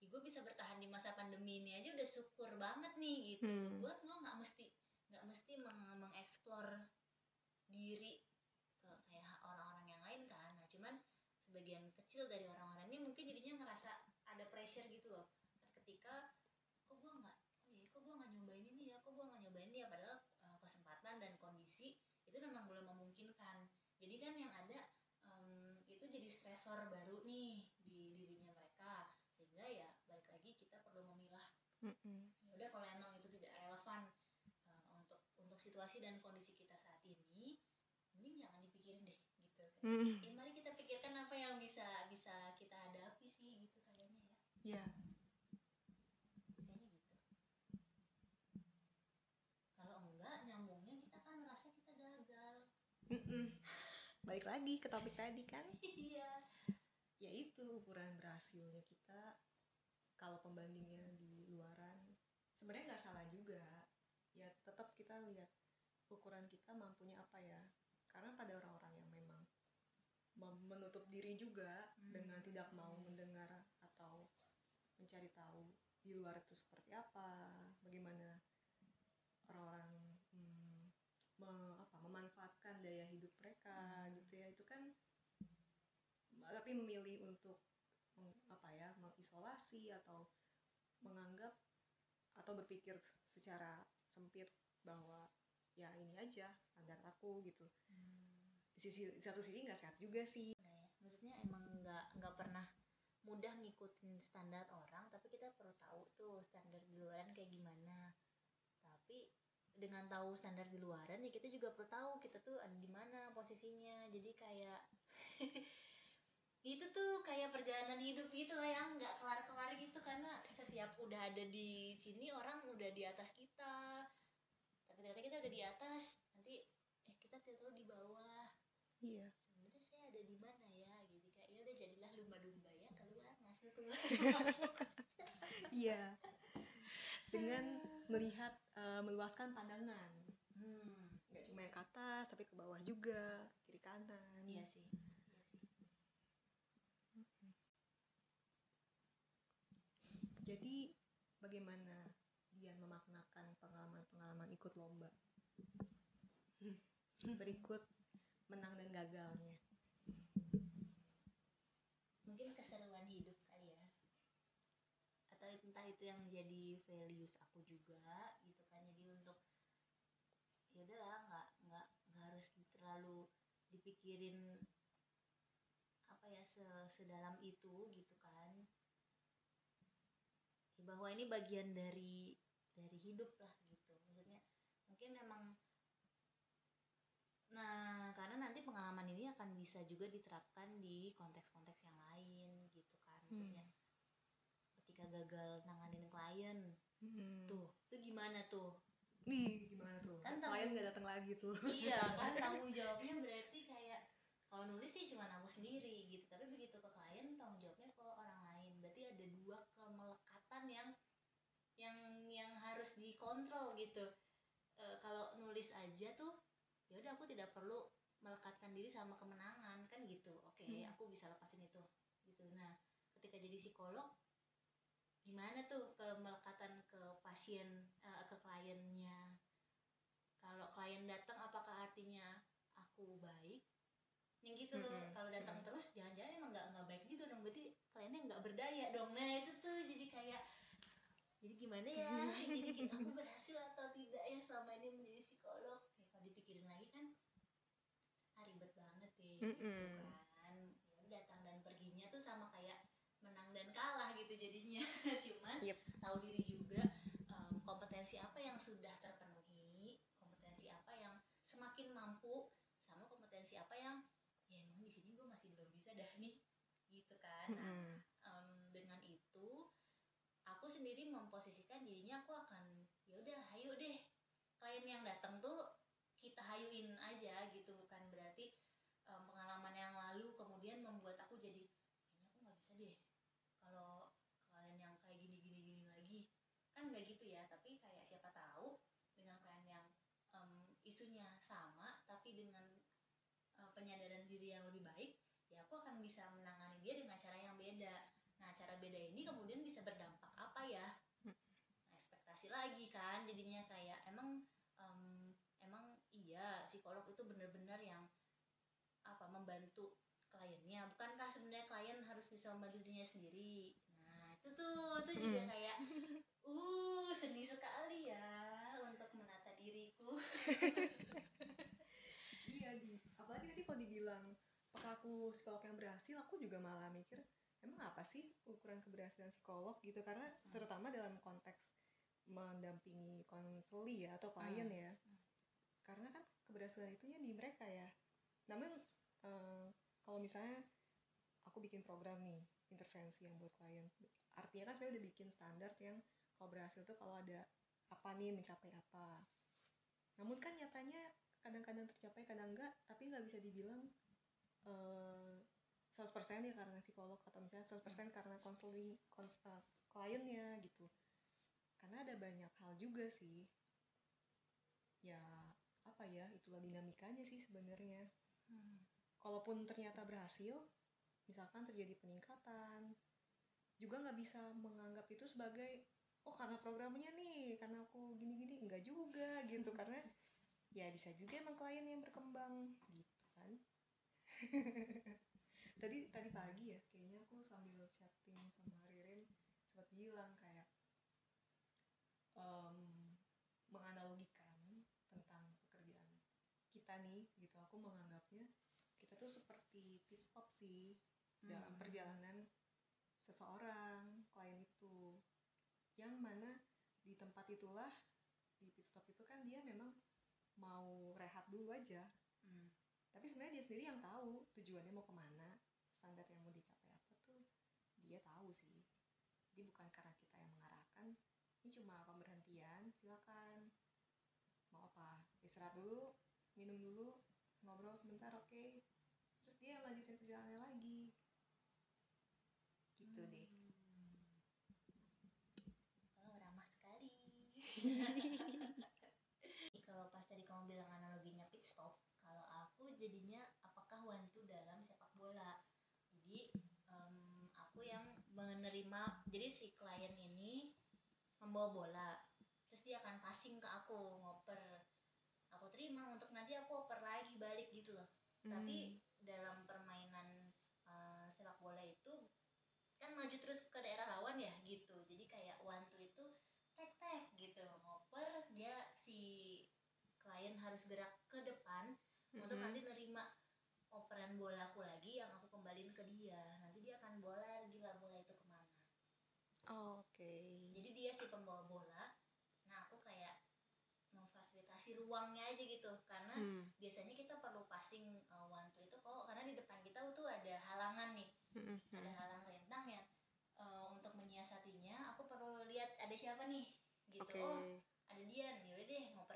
"Ih, gue bisa bertahan di masa pandemi ini aja udah syukur banget nih gitu. Hmm. Gue lo nggak mesti nggak mesti meng- mengeksplor diri ke kayak orang-orang yang lain kan. Nah, cuman sebagian kecil dari orang-orang ini mungkin jadinya ngerasa ada pressure gitu loh. kan yang ada um, itu jadi stresor baru nih di dirinya mereka sehingga ya balik lagi kita perlu memilah mm-hmm. udah kalau emang itu tidak relevan uh, untuk untuk situasi dan kondisi kita saat ini mending jangan dipikirin deh gitu kan mm-hmm. ya mari kita pikirkan apa yang bisa bisa kita hadapi sih gitu kayaknya ya yeah. Balik lagi ke topik tadi kan. iya Ya itu ukuran berhasilnya kita kalau pembandingnya di luaran sebenarnya nggak salah juga. Ya tetap kita lihat ukuran kita mampunya apa ya. Karena pada orang-orang yang memang mem- menutup diri juga Hmm. dengan tidak mau mendengar atau mencari tahu di luar itu seperti apa, bagaimana orang-orang hmm, me- daya hidup mereka Hmm. gitu ya. Itu kan tapi memilih untuk apa ya mengisolasi atau menganggap atau berpikir secara sempit bahwa ya ini aja standar aku gitu. Di sisi di satu sisi nggak sehat juga sih. Nah ya, maksudnya emang nggak nggak pernah mudah ngikutin standar orang tapi kita perlu tahu tuh standar di luaran kayak gimana. Tapi dengan tahu standar di luaran ya kita juga perlu tahu kita tuh ada di mana posisinya. Jadi kayak itu tuh kayak perjalanan hidup gitu lah yang nggak kelar-kelar gitu. Karena setiap udah ada di sini orang udah di atas kita. Tapi ternyata kita udah di atas. Nanti eh kita tahu di bawah. Iya. Sebenarnya saya ada di mana ya? Gitu kayak ya udah jadilah lumba-lumba ya keluar masuk keluar masuk. Iya dengan melihat eh, meluaskan pandangan. Hmm nggak cuma yang ke atas tapi ke bawah juga kiri kanan. Iya sih. Iya sih. Jadi bagaimana Dian memaknakan pengalaman-pengalaman ikut lomba? Berikut menang dan gagalnya. Mungkin keseruan hidup kali ya atau entah itu yang menjadi values aku juga gitu kan. Jadi untuk ya udahlah nggak nggak nggak harus terlalu dipikirin apa ya se- sedalam itu gitu kan. Ya, bahwa ini bagian dari dari hidup lah gitu. Maksudnya mungkin emang nah karena nanti pengalaman ini akan bisa juga diterapkan di konteks-konteks yang lain gitu kan. Maksudnya ketika gagal nanganin klien. Hmm. tuh tuh gimana tuh? Nih gimana tuh? Kan klien nggak datang lagi tuh. Iya kan tanggung jawabnya berarti kayak kalau nulis sih cuma aku sendiri gitu tapi begitu ke klien tanggung jawabnya ke orang lain. Berarti ada dua kemelekatan yang yang yang harus dikontrol gitu. E, kalau nulis aja tuh ya udah aku tidak perlu melekatkan diri sama kemenangan kan gitu. Oke Hmm. aku bisa lepasin itu gitu. Nah ketika jadi psikolog gimana tuh ke melekatan ke pasien eh, ke kliennya? Kalau klien datang apakah artinya aku baik? Yang gitu loh. Mm-mm. kalau datang Mm. terus jangan-jangan emang nggak nggak baik juga dong. Berarti kliennya nggak berdaya dong. Nah itu tuh jadi kayak jadi gimana ya? Jadi aku berhasil atau tidak ya selama ini menjadi psikolog? Ya kalau dipikirin lagi kan ah, ribet banget deh gitu Mm-mm. kan ya udah datang dan perginya tuh sama kayak menang dan kalah gitu jadinya. Cuman Yep. tahu diri juga em, kompetensi apa yang sudah terpenuhi kompetensi apa yang semakin mampu sama kompetensi apa yang ya emang di sini gue masih belum bisa dah nih gitu kan. Nah em, dengan itu aku sendiri memposisikan dirinya aku akan ya udah hayu deh klien yang datang tuh kita hayuin aja gitu. Bukan berarti em, pengalaman yang lalu kemudian membuat aku jadi kayaknya aku nggak bisa deh kalau klien yang kayak gini gini gini lagi kan nggak gitu ya tapi kayak siapa tahu dengan klien yang em, isunya sama tapi dengan eh, penyadaran diri yang lebih baik ya aku akan bisa menangani dia dengan cara yang beda nah cara beda ini kemudian bisa berdampak apa ya Hmm. nah, ekspektasi lagi kan jadinya kayak emang em, emang iya psikolog itu benar-benar yang apa membantu kliennya bukankah sebenarnya klien harus bisa membantu dirinya sendiri nah itu tuh itu juga Mm. kayak uh seni sekali ya untuk menata diriku apakah aku psikolog yang berhasil aku juga malah mikir emang apa sih ukuran keberhasilan psikolog gitu karena Hmm. terutama dalam konteks mendampingi konseli ya atau klien Hmm. ya Hmm. karena kan keberhasilan itunya di mereka ya namun eh, kalau misalnya aku bikin program nih intervensi yang buat klien artinya kan sebenarnya udah bikin standar yang kalau berhasil tuh kalau ada apa nih mencapai apa namun kan nyatanya kadang-kadang tercapai kadang enggak. Tapi nggak bisa dibilang eh 100% ya karena psikolog atau misalnya 100% karena konseling kons- eh, kliennya gitu. Karena ada banyak hal juga sih. Ya apa ya itulah dinamikanya sih sebenarnya. Hmm. kalaupun ternyata berhasil misalkan terjadi peningkatan juga nggak bisa menganggap itu sebagai oh karena programnya nih karena aku gini-gini. Enggak juga gitu karena ya bisa juga emang klien yang berkembang. Gitu kan. Tadi tadi pagi ya kayaknya aku sambil chatting sama Ririn sempat bilang kayak em, menganalogikan tentang pekerjaan kita nih gitu. Aku menganggapnya kita tuh seperti pit stop sih dalam Hmm. perjalanan seseorang klien itu. Yang mana di tempat itulah di pit stop itu kan dia memang mau rehat dulu aja. Hmm. tapi sebenarnya dia sendiri yang tahu tujuannya mau ke mana standar yang mau dicapai apa tuh dia tahu sih. Jadi bukan karena kita yang mengarahkan ini cuma pemberhentian silakan. Mau apa? Istirahat dulu minum dulu ngobrol sebentar oke. Terus dia lanjutin perjalanannya lagi gitu deh Oh, ramah sekali. Ih, kalau pas tadi kamu bilang stop, kalau aku jadinya apakah wantu dalam sepak bola. Jadi em, aku yang menerima, jadi si klien ini membawa bola, terus dia akan passing ke aku ngoper. Aku terima untuk nanti aku oper lagi balik gitu loh. Tapi dalam permainan eh, sepak bola itu kan maju terus ke daerah lawan ya gitu jadi kayak two itu tek tek gitu ngoper dia si klien harus gerak ke depan untuk nanti nerima operan bolaku lagi yang aku kembaliin ke dia. Nanti dia akan bola gila bola itu ke mana. Oke. Jadi dia si pembawa bola. Nah aku kayak memfasilitasi ruangnya aja gitu. Karena Hmm. biasanya kita perlu passing uh, one two itu kok. Karena di depan kita tuh ada halangan nih. Hmm, ada halang rintang ya. Eh, untuk menyiasatinya aku perlu lihat ada siapa nih. Gitu. Oke. Oh ada Dian yaudah deh ngoper ke Dian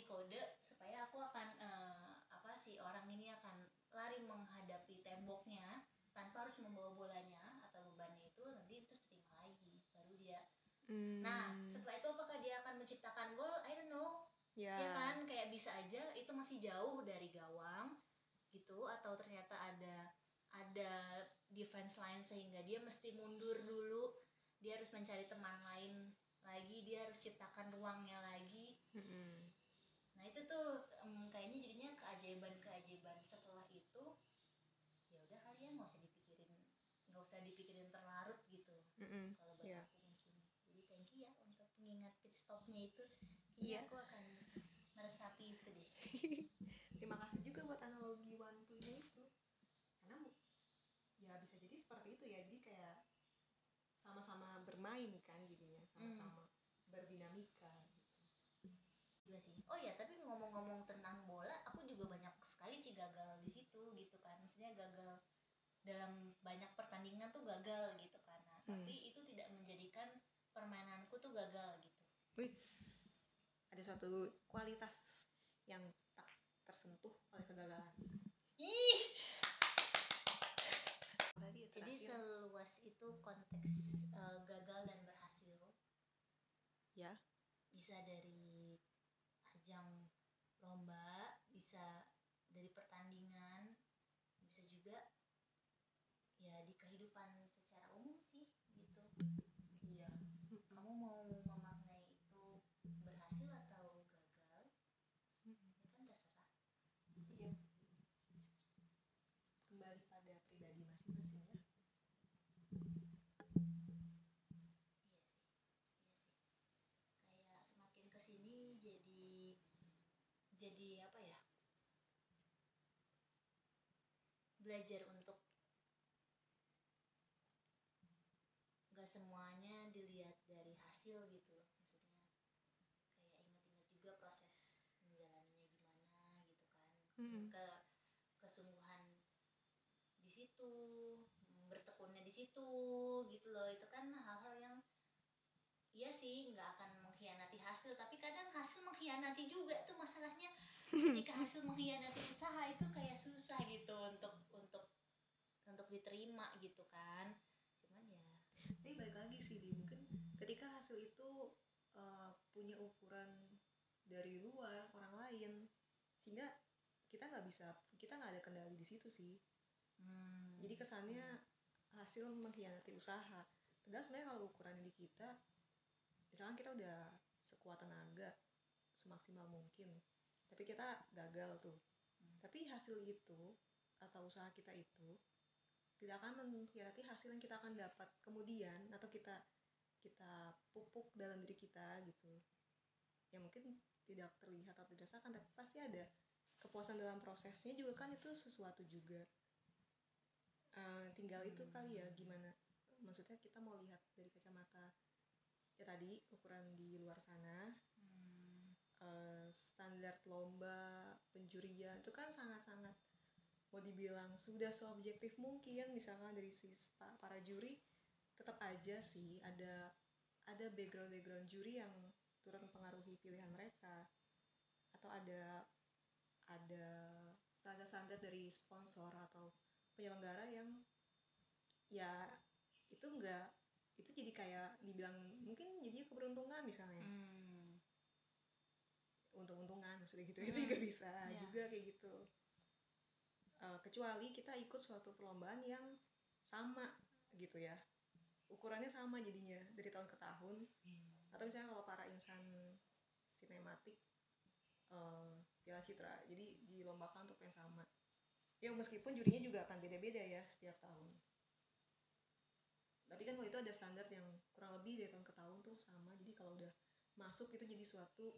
kasih kode supaya aku akan eh, apa sih orang ini akan lari menghadapi temboknya tanpa harus membawa bolanya atau bebannya itu nanti terus terima lagi baru dia. Nah Hmm. setelah itu apakah dia akan menciptakan gol? I don't know. Ya, ya kan? Kayak bisa aja itu masih jauh dari gawang gitu. Atau ternyata ada ada defense line sehingga dia mesti mundur dulu. Dia harus mencari teman lain lagi dia harus ciptakan ruangnya lagi. Mm-mm. Nah itu tuh em, kayaknya jadinya keajaiban keajaiban setelah itu ya udah kali ya nggak usah dipikirin nggak usah dipikirin terlarut gitu Mm-mm. kalau buat Iya. aku mungkin jadi thank you ya untuk mengingat pit stopnya itu Iya. Kayaknya aku akan meresapi itu deh terima kasih juga buat analogi one two nya itu karena ya bisa jadi seperti itu ya jadi kayak sama-sama bermain kan jadinya sama-sama berdinamika gitu juga sih oh ya tapi ngomong-ngomong tentang bola aku juga banyak sekali sih gagal di situ gitu kan. Maksudnya gagal dalam banyak pertandingan tuh gagal gitu Nah, Hmm. tapi itu tidak menjadikan permainanku tuh gagal gitu. Wits, ada suatu kualitas yang tak tersentuh oleh kegagalan. Ih! Jadi seluas itu konteks eh, gagal dan berhasil ya. bisa dari lomba bisa dari pertandingan bisa juga ya di kehidupan secara umum sih gitu iya kamu mau memaknai itu berhasil atau gagal ya kan terserah iya kembali pada pribadi masing-masing ya iya sih iya sih kayak semakin ke sini jadi apa ya? Belajar untuk nggak semuanya dilihat dari hasil gitu loh maksudnya. Kayak ingat-ingat juga proses menjalaninya gimana gitu kan. Mm-mm. ke kesungguhan di situ bertekunnya di situ gitu loh. Itu kan hal-hal yang iya sih nggak akan mengkhianati hasil tapi kadang hasil mengkhianati juga tuh masalahnya. Ketika hasil mengkhianati usaha itu kayak susah gitu untuk untuk untuk diterima gitu kan. Cuman ya. Tapi balik lagi sih di. Mungkin ketika hasil itu uh, punya ukuran dari luar orang lain sehingga kita nggak bisa kita nggak ada kendali di situ sih. Hmm, jadi kesannya hasil mengkhianati usaha. Padahal sebenarnya kalau ukurannya di kita misalkan kita udah sekuat tenaga semaksimal mungkin tapi kita gagal tuh. Hmm. tapi hasil itu atau usaha kita itu tidak akan mengkhianati hasil yang kita akan dapat kemudian atau kita kita pupuk dalam diri kita gitu yang mungkin tidak terlihat atau dirasakan tapi pasti ada. Kepuasan dalam prosesnya juga kan itu sesuatu juga. Eh, tinggal itu kali ya gimana maksudnya kita mau lihat dari kacamata ya tadi ukuran di luar sana. Hmm, eh, standar lomba penjurian itu kan sangat-sangat mau dibilang sudah seobjektif mungkin. Misalkan dari sisi pa- para juri tetap aja sih ada ada background background juri yang turut mempengaruhi pilihan mereka. Atau ada ada standar-standar dari sponsor atau penyelenggara yang ya itu enggak itu jadi kayak dibilang mungkin jadi keberuntungan misalnya. Hmm, untung-untungan maksudnya gitu. Itu Hmm, juga bisa iya. juga kayak gitu. Eh, kecuali kita ikut suatu perlombaan yang sama gitu ya. Ukurannya sama jadinya dari tahun ke tahun. Atau misalnya kalau para insan sinematik eh Piala Citra jadi dilombakan untuk yang sama. Ya meskipun jurinya juga akan beda-beda ya setiap tahun tapi kan kalau itu ada standar yang kurang lebih dari tahun ke tahun tuh sama. Jadi kalau udah masuk itu jadi suatu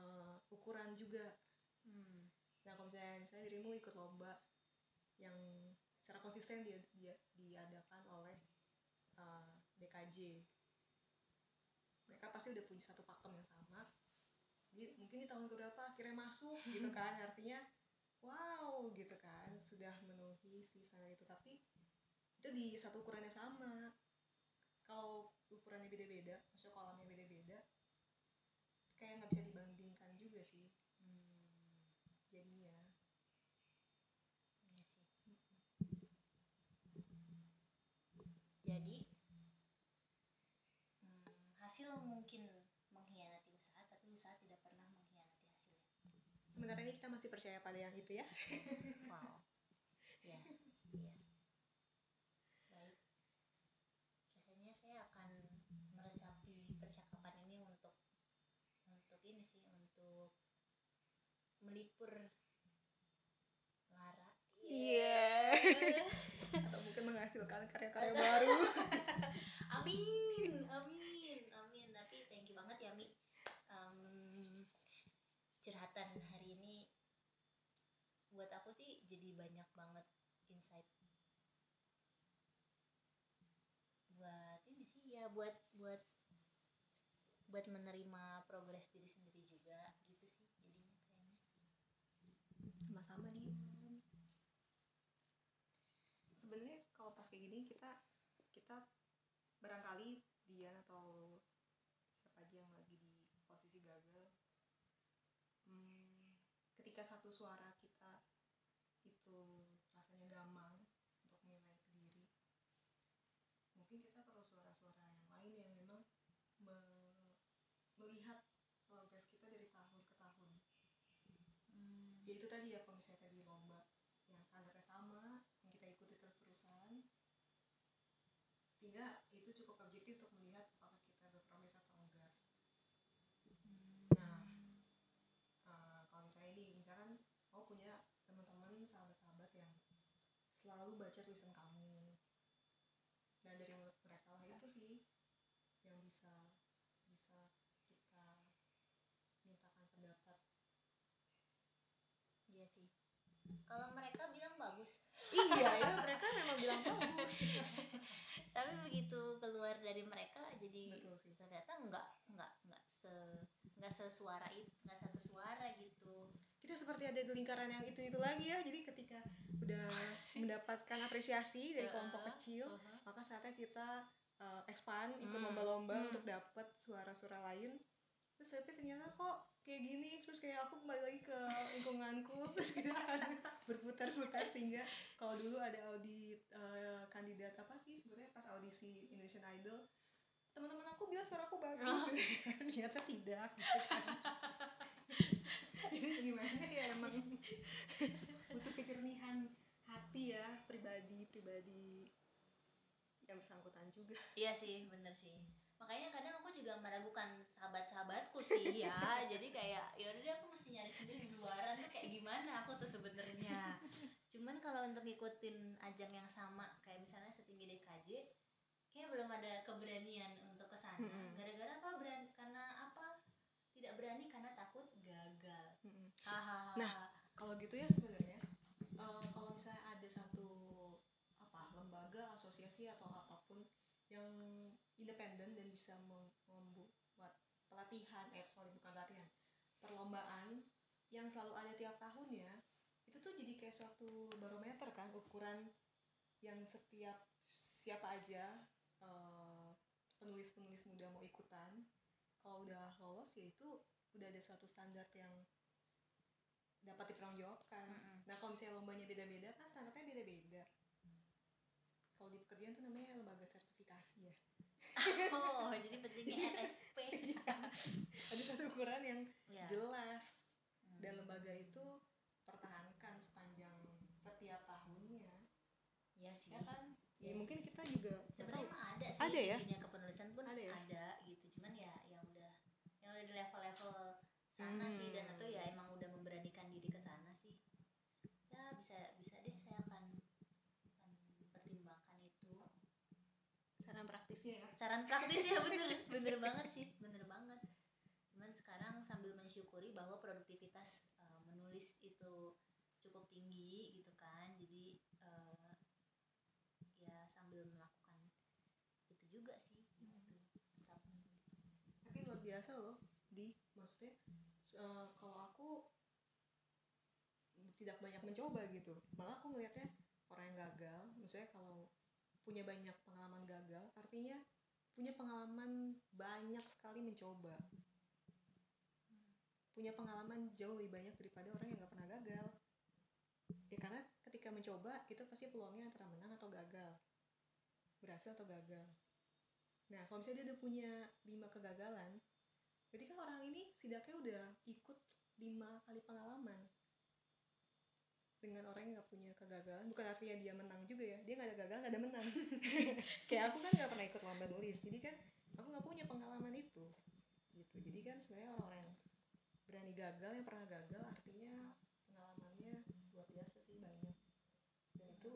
eh, ukuran juga. Hmm, nah kalau misalnya misalnya dirimu ikut lomba yang secara konsisten dia, dia diadakan oleh eh, DKJ mereka pasti udah punya satu pakem yang sama. Jadi mungkin di tahun keberapa akhirnya masuk gitu kan. Artinya wow gitu kan. Sudah memenuhi si standar itu. Tapi itu di satu ukuran yang sama. Kalau ukurannya beda-beda maksudnya kolamnya beda-beda kayak nggak bisa dibandingkan juga sih. Hmm, jadinya. Sih. Jadi hmm, hasil mungkin mengkhianati usaha tapi usaha tidak pernah mengkhianati hasilnya. Sementara ini kita masih percaya pada yang itu ya. Wow. Ya. iya baik rasanya saya akan meresapi percakapan ini untuk untuk ini sih untuk melipur lara. Iya. atau mungkin menghasilkan karya-karya baru. Amin amin amin. Tapi thank you banget ya mi. Em, curhatan hari ini buat aku sih jadi banyak banget insight. Buat ini sih ya buat buat buat menerima progres diri sendiri juga gitu sih jadinya kayaknya sama-sama di. Sebenarnya kalau pas kayak gini kita kita barangkali Dian atau siapa aja yang lagi di posisi gagal hmm, ketika satu suara kita itu rasanya gamang untuk menilai diri mungkin kita perlu suara-suara yang lain yang memang me- melihat progres kita dari tahun ke tahun. Ya itu tadi ya kalau misalnya tadi lomba yang standarnya sama yang kita ikuti terus-terusan sehingga itu cukup objektif untuk melihat apakah kita berprogres atau enggak nah eh, kalau misalnya ini misalkan kamu punya teman-teman sahabat-sahabat yang selalu baca tulisan kamu. Nah dari mereka lah itu sih yang bisa bisa kita mintakan pendapat. Iya sih. Kalau mereka bilang bagus. Iya ya mereka memang bilang polos tapi begitu keluar dari mereka jadi betul sih. ternyata nggak nggak nggak se nggak sesuara itu nggak satu suara gitu kita seperti ada di lingkaran yang itu itu lagi ya jadi ketika udah mendapatkan apresiasi dari kelompok kecil uh-huh. maka saatnya kita uh, expand ikut Hmm, lomba-lomba hmm. untuk dapat suara-suara lain terus tapi ternyata kok kayak gini terus kayak aku kembali lagi ke lingkunganku terus kita akan berputar-putar sehingga kalau dulu ada audit uh, kandidat apa sih sebetulnya pas audisi Indonesian Idol teman-teman aku bilang suaraku bagus Oh. ternyata tidak gitu kan. Jadi gimana ya emang butuh kejernihan hati ya pribadi pribadi yang bersangkutan juga Iya sih, bener sih. Makanya kadang aku juga meragukan sahabat-sahabatku sih ya. Jadi kayak ya udah deh aku mesti nyari sendiri di luaran tuh kayak gimana aku tuh sebenarnya. Cuman kalau untuk ngikutin ajang yang sama kayak misalnya setinggi DKJ, kayak belum ada keberanian untuk ke sana. Mm-mm. Gara-gara apa? Beran karena apa? Tidak berani karena takut gagal. Hahaha. Nah, kalau gitu ya sebenarnya eh, kalau misalnya ada satu apa lembaga asosiasi atau apa pun yang independen dan bisa mem- membuat pelatihan eh sorry bukan pelatihan perlombaan yang selalu ada tiap tahun ya itu tuh jadi kayak suatu barometer kan ukuran yang setiap siapa aja eh, penulis-penulis muda mau ikutan kalau udah lolos ya itu udah ada suatu standar yang dapat dipertanggungjawabkan Mm-mm. Nah kalau misalnya lombanya beda-beda kan standarnya beda-beda. Kalau di pekerjaan tuh namanya lembaga sertifikasi ya. Oh, jadi pentingnya RSP. Ada satu ukuran yang ya. jelas Hmm. dan lembaga itu pertahankan sepanjang setiap tahunnya, Iya sih. ya kan? Ya, Yes. mungkin kita juga sebenarnya emang ada sih Ada ya? dunia kepenulisan pun Ada ada, ya? gitu cuman ya yang udah yang udah di level-level sana sih dan Hmm. atau ya emang udah memberanikan diri ke sana sih ya bisa bisa deh saya akan akan pertimbangkan itu saran praktisnya ya. saran praktis ya bener bener banget sih bener banget cuman sekarang sambil mensyukuri bahwa produktivitas eh, menulis itu cukup tinggi gitu kan jadi eh, ya sambil melakukan itu juga sih gitu menulis. Tapi luar biasa loh di maksudnya eh, kalau aku tidak banyak mencoba gitu. Malah aku ngelihatnya orang yang gagal, maksudnya kalau punya banyak pengalaman gagal, artinya punya pengalaman banyak sekali mencoba. Punya pengalaman jauh lebih banyak daripada orang yang nggak pernah gagal. Ya karena ketika mencoba itu pasti peluangnya antara menang atau gagal. Berhasil atau gagal. Nah, kalau misalnya dia udah punya lima kegagalan, berarti kan orang ini setidaknya udah ikut lima kali pengalaman. Dengan orang yang nggak punya kegagalan bukan artinya dia menang juga ya. Dia nggak ada gagal nggak ada menang. Kayak aku kan nggak pernah ikut lomba nulis jadi kan aku nggak punya pengalaman itu gitu. Jadi kan sebenarnya orang-orang yang berani gagal yang pernah gagal artinya pengalamannya luar biasa sih banyak. Dan itu